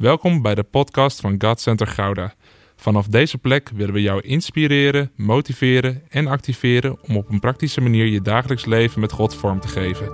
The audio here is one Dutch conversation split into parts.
Welkom bij de podcast van God Center Gouda. Vanaf deze plek willen we jou inspireren, motiveren en activeren om op een praktische manier je dagelijks leven met God vorm te geven.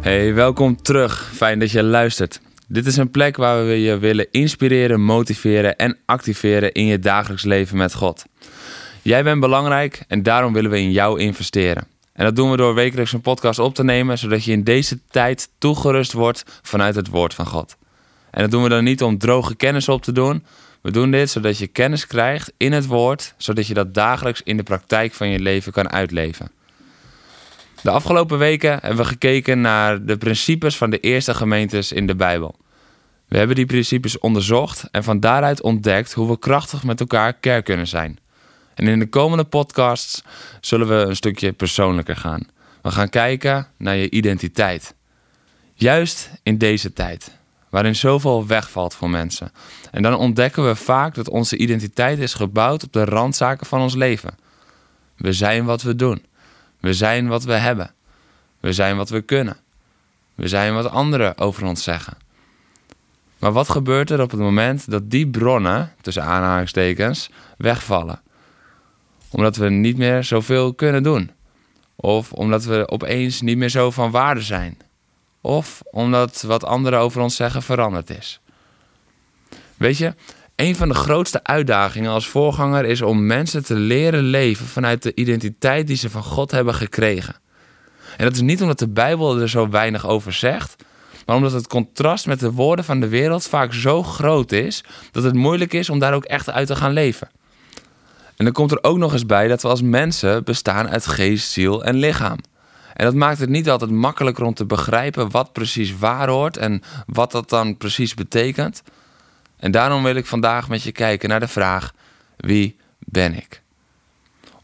Hey, welkom terug. Fijn dat je luistert. Dit is een plek waar we je willen inspireren, motiveren en activeren in je dagelijks leven met God. Jij bent belangrijk en daarom willen we in jou investeren. En dat doen we door wekelijks een podcast op te nemen, zodat je in deze tijd toegerust wordt vanuit het woord van God. En dat doen we dan niet om droge kennis op te doen. We doen dit zodat je kennis krijgt in het woord, zodat je dat dagelijks in de praktijk van je leven kan uitleven. De afgelopen weken hebben we gekeken naar de principes van de eerste gemeentes in de Bijbel. We hebben die principes onderzocht en van daaruit ontdekt hoe we krachtig met elkaar kerk kunnen zijn. En in de komende podcasts zullen we een stukje persoonlijker gaan. We gaan kijken naar je identiteit. Juist in deze tijd, waarin zoveel wegvalt voor mensen. En dan ontdekken we vaak dat onze identiteit is gebouwd op de randzaken van ons leven. We zijn wat we doen. We zijn wat we hebben. We zijn wat we kunnen. We zijn wat anderen over ons zeggen. Maar wat gebeurt er op het moment dat die bronnen, tussen aanhalingstekens, wegvallen? Omdat we niet meer zoveel kunnen doen. Of omdat we opeens niet meer zo van waarde zijn. Of omdat wat anderen over ons zeggen veranderd is. Weet je, een van de grootste uitdagingen als voorganger is om mensen te leren leven vanuit de identiteit die ze van God hebben gekregen. En dat is niet omdat de Bijbel er zo weinig over zegt, maar omdat het contrast met de woorden van de wereld vaak zo groot is dat het moeilijk is om daar ook echt uit te gaan leven. En dan komt er ook nog eens bij dat we als mensen bestaan uit geest, ziel en lichaam. En dat maakt het niet altijd makkelijker om te begrijpen wat precies waar hoort en wat dat dan precies betekent. En daarom wil ik vandaag met je kijken naar de vraag: wie ben ik?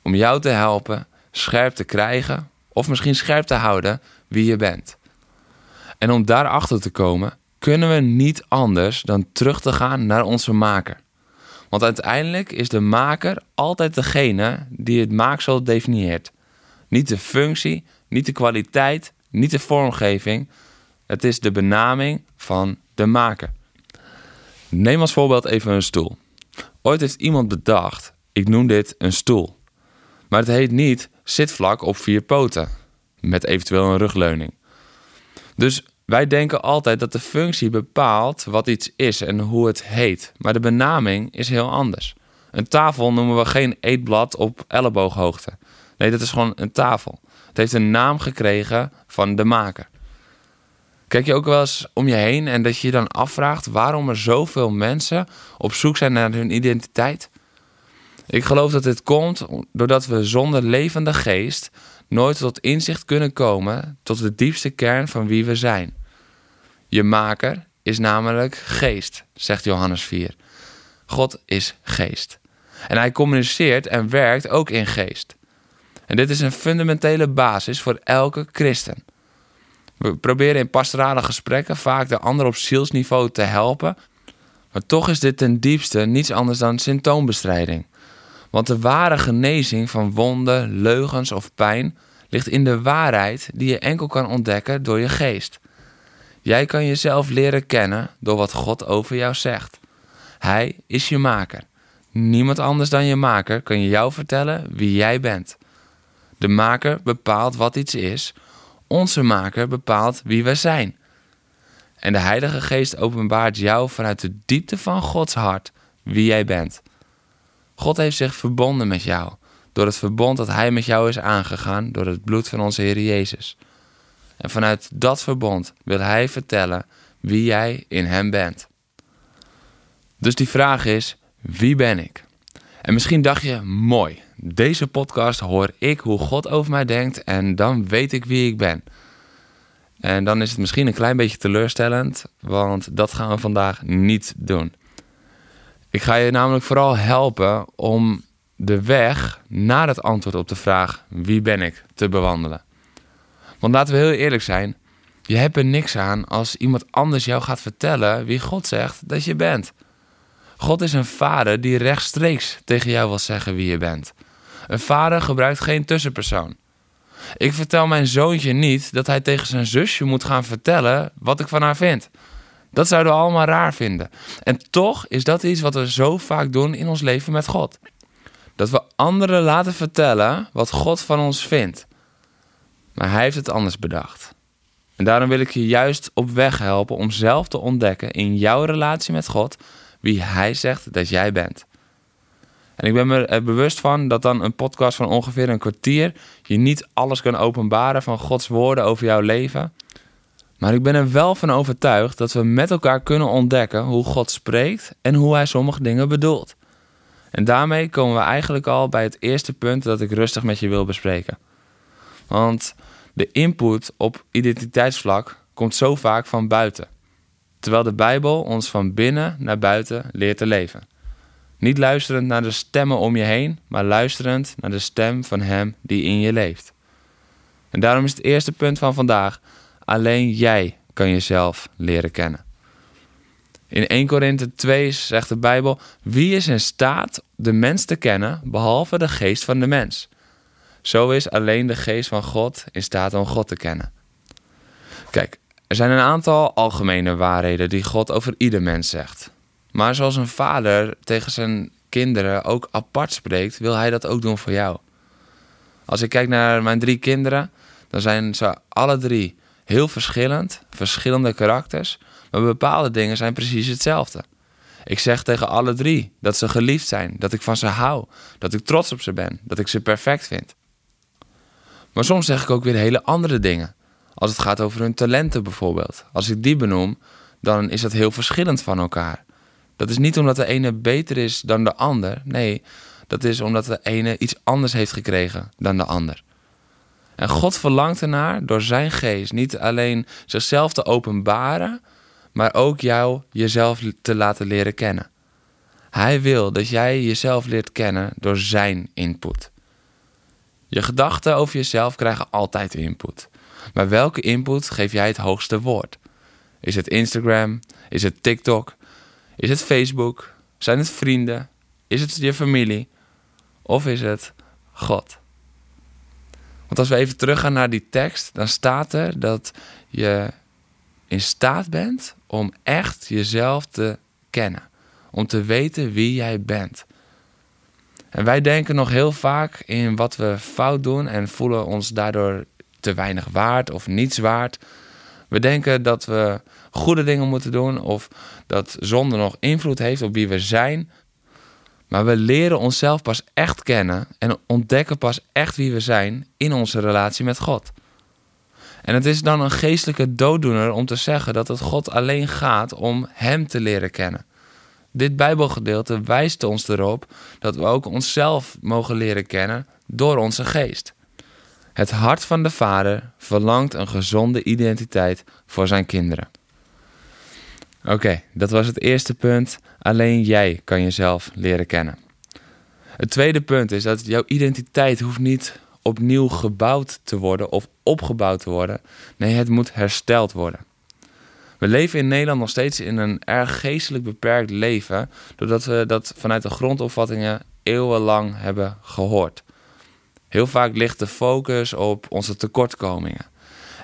Om jou te helpen scherp te krijgen of misschien scherp te houden wie je bent. En om daarachter te komen, kunnen we niet anders dan terug te gaan naar onze maker. Want uiteindelijk is de maker altijd degene die het maaksel definieert. Niet de functie, niet de kwaliteit, niet de vormgeving. Het is de benaming van de maker. Neem als voorbeeld even een stoel. Ooit heeft iemand bedacht, ik noem dit een stoel. Maar het heet niet zitvlak op vier poten, met eventueel een rugleuning. Dus wij denken altijd dat de functie bepaalt wat iets is en hoe het heet, maar de benaming is heel anders. Een tafel noemen we geen eetblad op ellebooghoogte. Nee, dat is gewoon een tafel. Het heeft een naam gekregen van de maker. Kijk je ook wel eens om je heen en dat je je dan afvraagt waarom er zoveel mensen op zoek zijn naar hun identiteit? Ik geloof dat dit komt doordat we zonder levende geest nooit tot inzicht kunnen komen tot de diepste kern van wie we zijn. Je maker is namelijk geest, zegt Johannes 4. God is geest. En hij communiceert en werkt ook in geest. En dit is een fundamentele basis voor elke christen. We proberen in pastorale gesprekken vaak de ander op zielsniveau te helpen. Maar toch is dit ten diepste niets anders dan symptoombestrijding. Want de ware genezing van wonden, leugens of pijn ligt in de waarheid die je enkel kan ontdekken door je geest. Jij kan jezelf leren kennen door wat God over jou zegt. Hij is je maker. Niemand anders dan je maker kan je jou vertellen wie jij bent. De maker bepaalt wat iets is onze maker bepaalt wie wij zijn. En de Heilige Geest openbaart jou vanuit de diepte van Gods hart wie jij bent. God heeft zich verbonden met jou door het verbond dat Hij met jou is aangegaan door het bloed van onze Heer Jezus. En vanuit dat verbond wil Hij vertellen wie jij in Hem bent. Dus die vraag is: wie ben ik? En misschien dacht je, mooi, deze podcast hoor ik hoe God over mij denkt en dan weet ik wie ik ben. En dan is het misschien een klein beetje teleurstellend, want dat gaan we vandaag niet doen. Ik ga je namelijk vooral helpen om de weg naar het antwoord op de vraag wie ben ik te bewandelen. Want laten we heel eerlijk zijn, Je hebt er niks aan als iemand anders jou gaat vertellen wie God zegt dat je bent. God is een vader die rechtstreeks tegen jou wil zeggen wie je bent. Een vader gebruikt geen tussenpersoon. Ik vertel mijn zoontje niet dat hij tegen zijn zusje moet gaan vertellen wat ik van haar vind. Dat zouden we allemaal raar vinden. En toch is dat iets wat we zo vaak doen in ons leven met God. Dat we anderen laten vertellen wat God van ons vindt. Maar hij heeft het anders bedacht. En daarom wil ik je juist op weg helpen om zelf te ontdekken in jouw relatie met God wie hij zegt dat jij bent. En ik ben me er bewust van dat dan een podcast van ongeveer een kwartier je niet alles kan openbaren van Gods woorden over jouw leven. Maar ik ben er wel van overtuigd dat we met elkaar kunnen ontdekken hoe God spreekt en hoe hij sommige dingen bedoelt. En daarmee komen we eigenlijk al bij het eerste punt dat ik rustig met je wil bespreken. Want de input op identiteitsvlak komt zo vaak van buiten, terwijl de Bijbel ons van binnen naar buiten leert te leven. Niet luisterend naar de stemmen om je heen, maar luisterend naar de stem van Hem die in je leeft. En daarom is het eerste punt van vandaag: alleen jij kan jezelf leren kennen. In 1 Korinthe 2 zegt de Bijbel: Wie is in staat de mens te kennen, behalve de geest van de mens? Zo is alleen de geest van God in staat om God te kennen. Kijk, er zijn een aantal algemene waarheden die God over ieder mens zegt. Maar zoals een vader tegen zijn kinderen ook apart spreekt, wil hij dat ook doen voor jou. Als ik kijk naar mijn drie kinderen, dan zijn ze alle drie heel verschillend, verschillende karakters, maar bepaalde dingen zijn precies hetzelfde. Ik zeg tegen alle drie dat ze geliefd zijn, dat ik van ze hou, dat ik trots op ze ben, dat ik ze perfect vind. Maar soms zeg ik ook weer hele andere dingen. Als het gaat over hun talenten bijvoorbeeld. Als ik die benoem, dan is dat heel verschillend van elkaar. Dat is niet omdat de ene beter is dan de ander. Nee, dat is omdat de ene iets anders heeft gekregen dan de ander. En God verlangt ernaar door zijn geest niet alleen zichzelf te openbaren, maar ook jou jezelf te laten leren kennen. Hij wil dat jij jezelf leert kennen door zijn input. Je gedachten over jezelf krijgen altijd input. Maar welke input geef jij het hoogste woord? Is het Instagram? Is het TikTok? Is het Facebook? Zijn het vrienden? Is het je familie? Of is het God? Want als we even teruggaan naar die tekst, dan staat er dat je in staat bent om echt jezelf te kennen. Om te weten wie jij bent. En wij denken nog heel vaak in wat we fout doen en voelen ons daardoor te weinig waard of niets waard. We denken dat we goede dingen moeten doen of dat zonde nog invloed heeft op wie we zijn. Maar we leren onszelf pas echt kennen en ontdekken pas echt wie we zijn in onze relatie met God. En het is dan een geestelijke dooddoener om te zeggen dat het God alleen gaat om Hem te leren kennen. Dit Bijbelgedeelte wijst ons erop dat we ook onszelf mogen leren kennen door onze geest. Het hart van de Vader verlangt een gezonde identiteit voor zijn kinderen. Oké, dat was het eerste punt. Alleen jij kan jezelf leren kennen. Het tweede punt is dat jouw identiteit hoeft niet opnieuw gebouwd te worden of opgebouwd te worden. Nee, het moet hersteld worden. We leven in Nederland nog steeds in een erg geestelijk beperkt leven, doordat we dat vanuit de grondopvattingen eeuwenlang hebben gehoord. Heel vaak ligt de focus op onze tekortkomingen.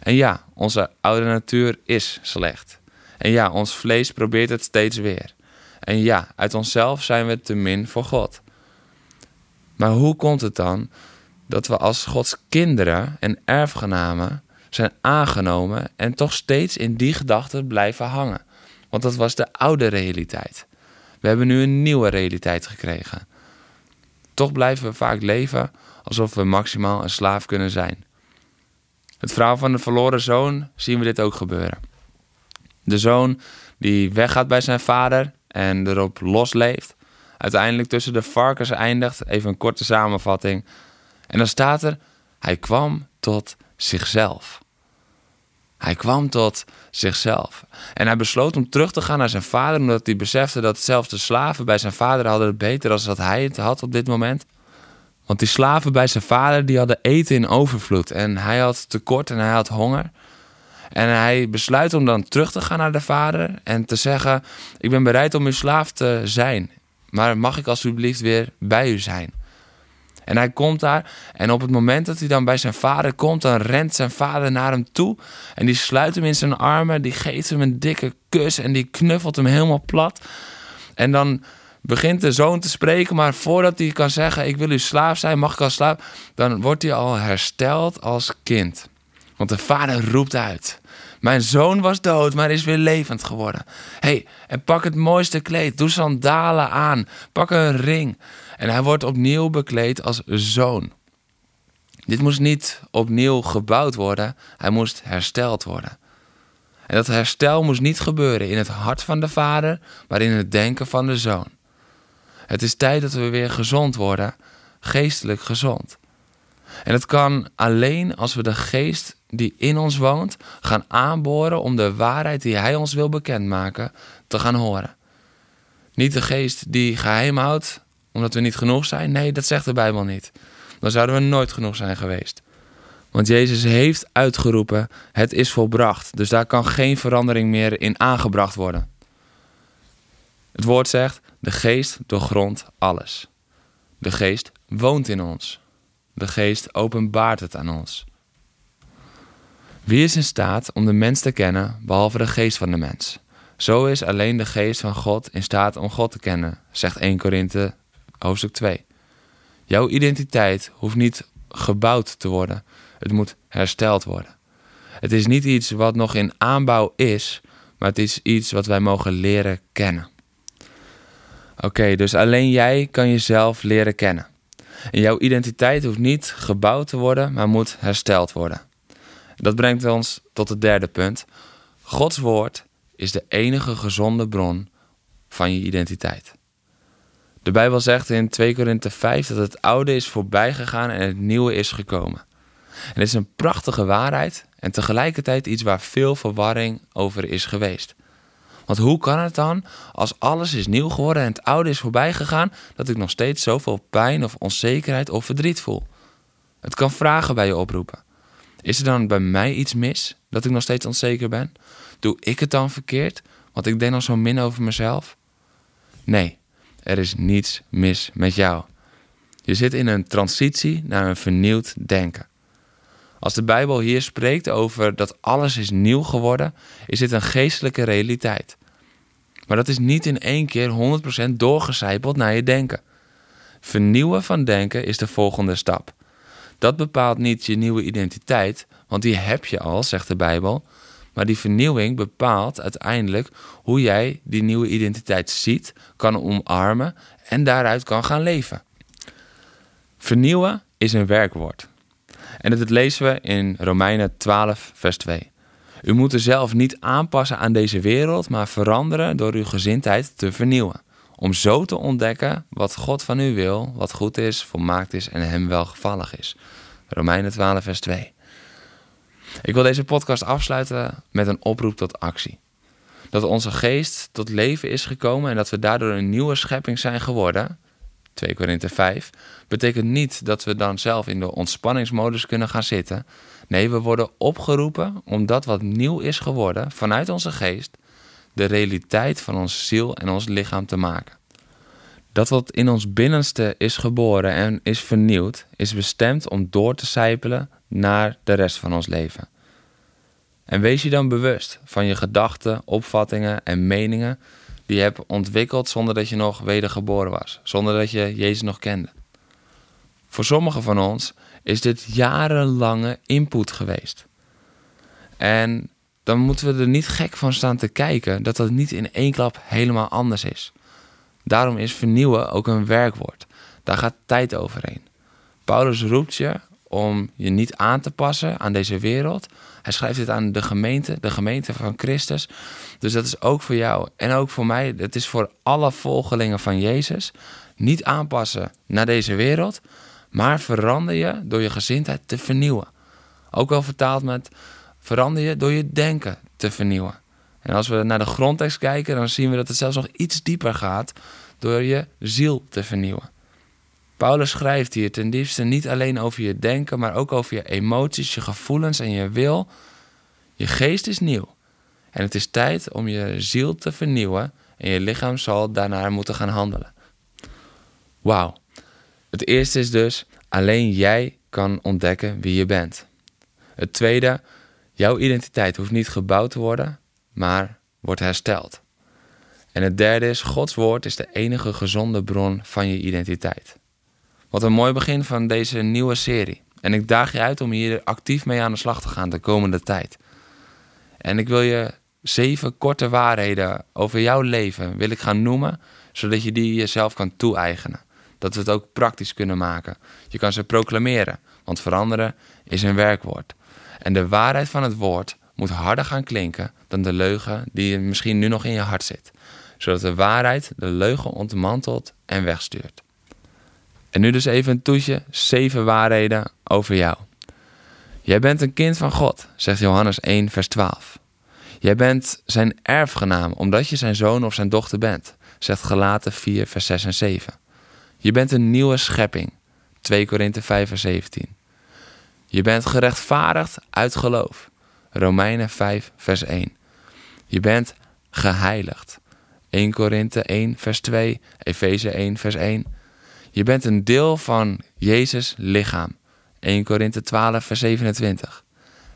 En ja, onze oude natuur is slecht. En ja, ons vlees probeert het steeds weer. En ja, uit onszelf zijn we te min voor God. Maar hoe komt het dan dat we als Gods kinderen en erfgenamen zijn aangenomen en toch steeds in die gedachten blijven hangen? Want dat was de oude realiteit. We hebben nu een nieuwe realiteit gekregen. Toch blijven we vaak leven alsof we maximaal een slaaf kunnen zijn. Het verhaal van de verloren zoon zien we dit ook gebeuren. De zoon die weggaat bij zijn vader en erop losleeft. Uiteindelijk tussen de varkens eindigt. Even een korte samenvatting. En dan staat er: Hij kwam tot zichzelf. Hij kwam tot zichzelf. En hij besloot om terug te gaan naar zijn vader, omdat hij besefte dat zelfs de slaven bij zijn vader hadden het beter dan dat hij het had op dit moment. Want die slaven bij zijn vader die hadden eten in overvloed en hij had tekort en hij had honger. En hij besluit om dan terug te gaan naar de vader en te zeggen: Ik ben bereid om uw slaaf te zijn, maar mag ik alsjeblieft weer bij u zijn? En hij komt daar en op het moment dat hij dan bij zijn vader komt, dan rent zijn vader naar hem toe en die sluit hem in zijn armen, die geeft hem een dikke kus en die knuffelt hem helemaal plat. En dan begint de zoon te spreken, maar voordat hij kan zeggen: Ik wil uw slaaf zijn, mag ik als slaaf, dan wordt hij al hersteld als kind. Want de vader roept uit: Mijn zoon was dood, maar is weer levend geworden. hey, en pak het mooiste kleed, doe sandalen aan, pak een ring. En hij wordt opnieuw bekleed als zoon. Dit moest niet opnieuw gebouwd worden, hij moest hersteld worden. En dat herstel moest niet gebeuren in het hart van de vader, maar in het denken van de zoon. Het is tijd dat we weer gezond worden, geestelijk gezond. En dat kan alleen als we de geest die in ons woont gaan aanboren om de waarheid die hij ons wil bekendmaken te gaan horen. Niet de geest die geheim houdt omdat we niet genoeg zijn. Nee, dat zegt de Bijbel niet. Dan zouden we nooit genoeg zijn geweest. Want Jezus heeft uitgeroepen: het is volbracht. Dus daar kan geen verandering meer in aangebracht worden. Het woord zegt: de geest doorgrondt alles. De geest woont in ons. De geest openbaart het aan ons. Wie is in staat om de mens te kennen behalve de geest van de mens? Zo is alleen de geest van God in staat om God te kennen, zegt 1 Korinthe hoofdstuk 2. Jouw identiteit hoeft niet gebouwd te worden, het moet hersteld worden. Het is niet iets wat nog in aanbouw is, maar het is iets wat wij mogen leren kennen. Oké, dus alleen jij kan jezelf leren kennen. En jouw identiteit hoeft niet gebouwd te worden, maar moet hersteld worden. Dat brengt ons tot het derde punt. Gods woord is de enige gezonde bron van je identiteit. De Bijbel zegt in 2 Korinthe 5 dat het oude is voorbij gegaan en het nieuwe is gekomen. En het is een prachtige waarheid en tegelijkertijd iets waar veel verwarring over is geweest. Want hoe kan het dan, als alles is nieuw geworden en het oude is voorbij gegaan, dat ik nog steeds zoveel pijn of onzekerheid of verdriet voel? Het kan vragen bij je oproepen. Is er dan bij mij iets mis dat ik nog steeds onzeker ben? Doe ik het dan verkeerd, want ik denk nog zo min over mezelf? Nee, er is niets mis met jou. Je zit in een transitie naar een vernieuwd denken. Als de Bijbel hier spreekt over dat alles is nieuw geworden, is dit een geestelijke realiteit. Maar dat is niet in één keer 100% doorgecijpeld naar je denken. Vernieuwen van denken is de volgende stap. Dat bepaalt niet je nieuwe identiteit, want die heb je al, zegt de Bijbel. Maar die vernieuwing bepaalt uiteindelijk hoe jij die nieuwe identiteit ziet, kan omarmen en daaruit kan gaan leven. Vernieuwen is een werkwoord. En dat lezen we in Romeinen 12, vers 2. U moet er zelf niet aanpassen aan deze wereld, maar veranderen door uw gezindheid te vernieuwen. Om zo te ontdekken wat God van u wil, wat goed is, volmaakt is en hem welgevallig is. Romeinen 12, vers 2. Ik wil deze podcast afsluiten met een oproep tot actie. Dat onze geest tot leven is gekomen en dat we daardoor een nieuwe schepping zijn geworden, 2 Korinthe 5, betekent niet dat we dan zelf in de ontspanningsmodus kunnen gaan zitten. Nee, we worden opgeroepen om dat wat nieuw is geworden vanuit onze geest, de realiteit van onze ziel en ons lichaam te maken. Dat wat in ons binnenste is geboren en is vernieuwd, is bestemd om door te sijpelen naar de rest van ons leven. En wees je dan bewust van je gedachten, opvattingen en meningen die je hebt ontwikkeld zonder dat je nog wedergeboren was, zonder dat je Jezus nog kende. Voor sommigen van ons is dit jarenlange input geweest. En dan moeten we er niet gek van staan te kijken dat dat niet in één klap helemaal anders is. Daarom is vernieuwen ook een werkwoord. Daar gaat tijd overheen. Paulus roept je om je niet aan te passen aan deze wereld. Hij schrijft dit aan de gemeente, de gemeente van Christus. Dus dat is ook voor jou en ook voor mij. Het is voor alle volgelingen van Jezus. Niet aanpassen naar deze wereld, maar verander je door je gezindheid te vernieuwen. Ook wel vertaald met verander je door je denken te vernieuwen. En als we naar de grondtekst kijken, dan zien we dat het zelfs nog iets dieper gaat door je ziel te vernieuwen. Paulus schrijft hier ten diepste niet alleen over je denken, maar ook over je emoties, je gevoelens en je wil. Je geest is nieuw. En het is tijd om je ziel te vernieuwen en je lichaam zal daarnaar moeten gaan handelen. Wauw. Het eerste is dus, alleen jij kan ontdekken wie je bent. Het tweede, jouw identiteit hoeft niet gebouwd te worden, maar wordt hersteld. En het derde is, Gods woord is de enige gezonde bron van je identiteit. Wat een mooi begin van deze nieuwe serie. En ik daag je uit om hier actief mee aan de slag te gaan de komende tijd. En ik wil je zeven korte waarheden over jouw leven wil gaan noemen, zodat je die jezelf kan toe-eigenen. Dat we het ook praktisch kunnen maken. Je kan ze proclameren, want veranderen is een werkwoord. En de waarheid van het woord moet harder gaan klinken dan de leugen die misschien nu nog in je hart zit. Zodat de waarheid de leugen ontmantelt en wegstuurt. En nu dus even een toetje, zeven waarheden over jou. Jij bent een kind van God, zegt Johannes 1, vers 12. Jij bent zijn erfgenaam omdat je zijn zoon of zijn dochter bent, zegt Galaten 4, vers 6 en 7. Je bent een nieuwe schepping, 2 Korinthe 5, vers 17. Je bent gerechtvaardigd uit geloof, Romeinen 5, vers 1. Je bent geheiligd, 1 Korinthe 1, vers 2, Efeze 1, vers 1. Je bent een deel van Jezus' lichaam, 1 Korinthe 12, vers 27.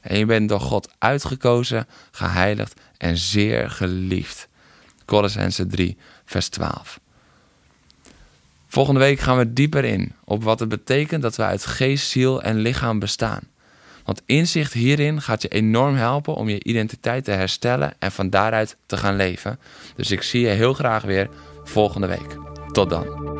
En je bent door God uitgekozen, geheiligd en zeer geliefd. Colossense 3, vers 12. Volgende week gaan we dieper in op wat het betekent dat we uit geest, ziel en lichaam bestaan. Want inzicht hierin gaat je enorm helpen om je identiteit te herstellen en van daaruit te gaan leven. Dus ik zie je heel graag weer volgende week. Tot dan.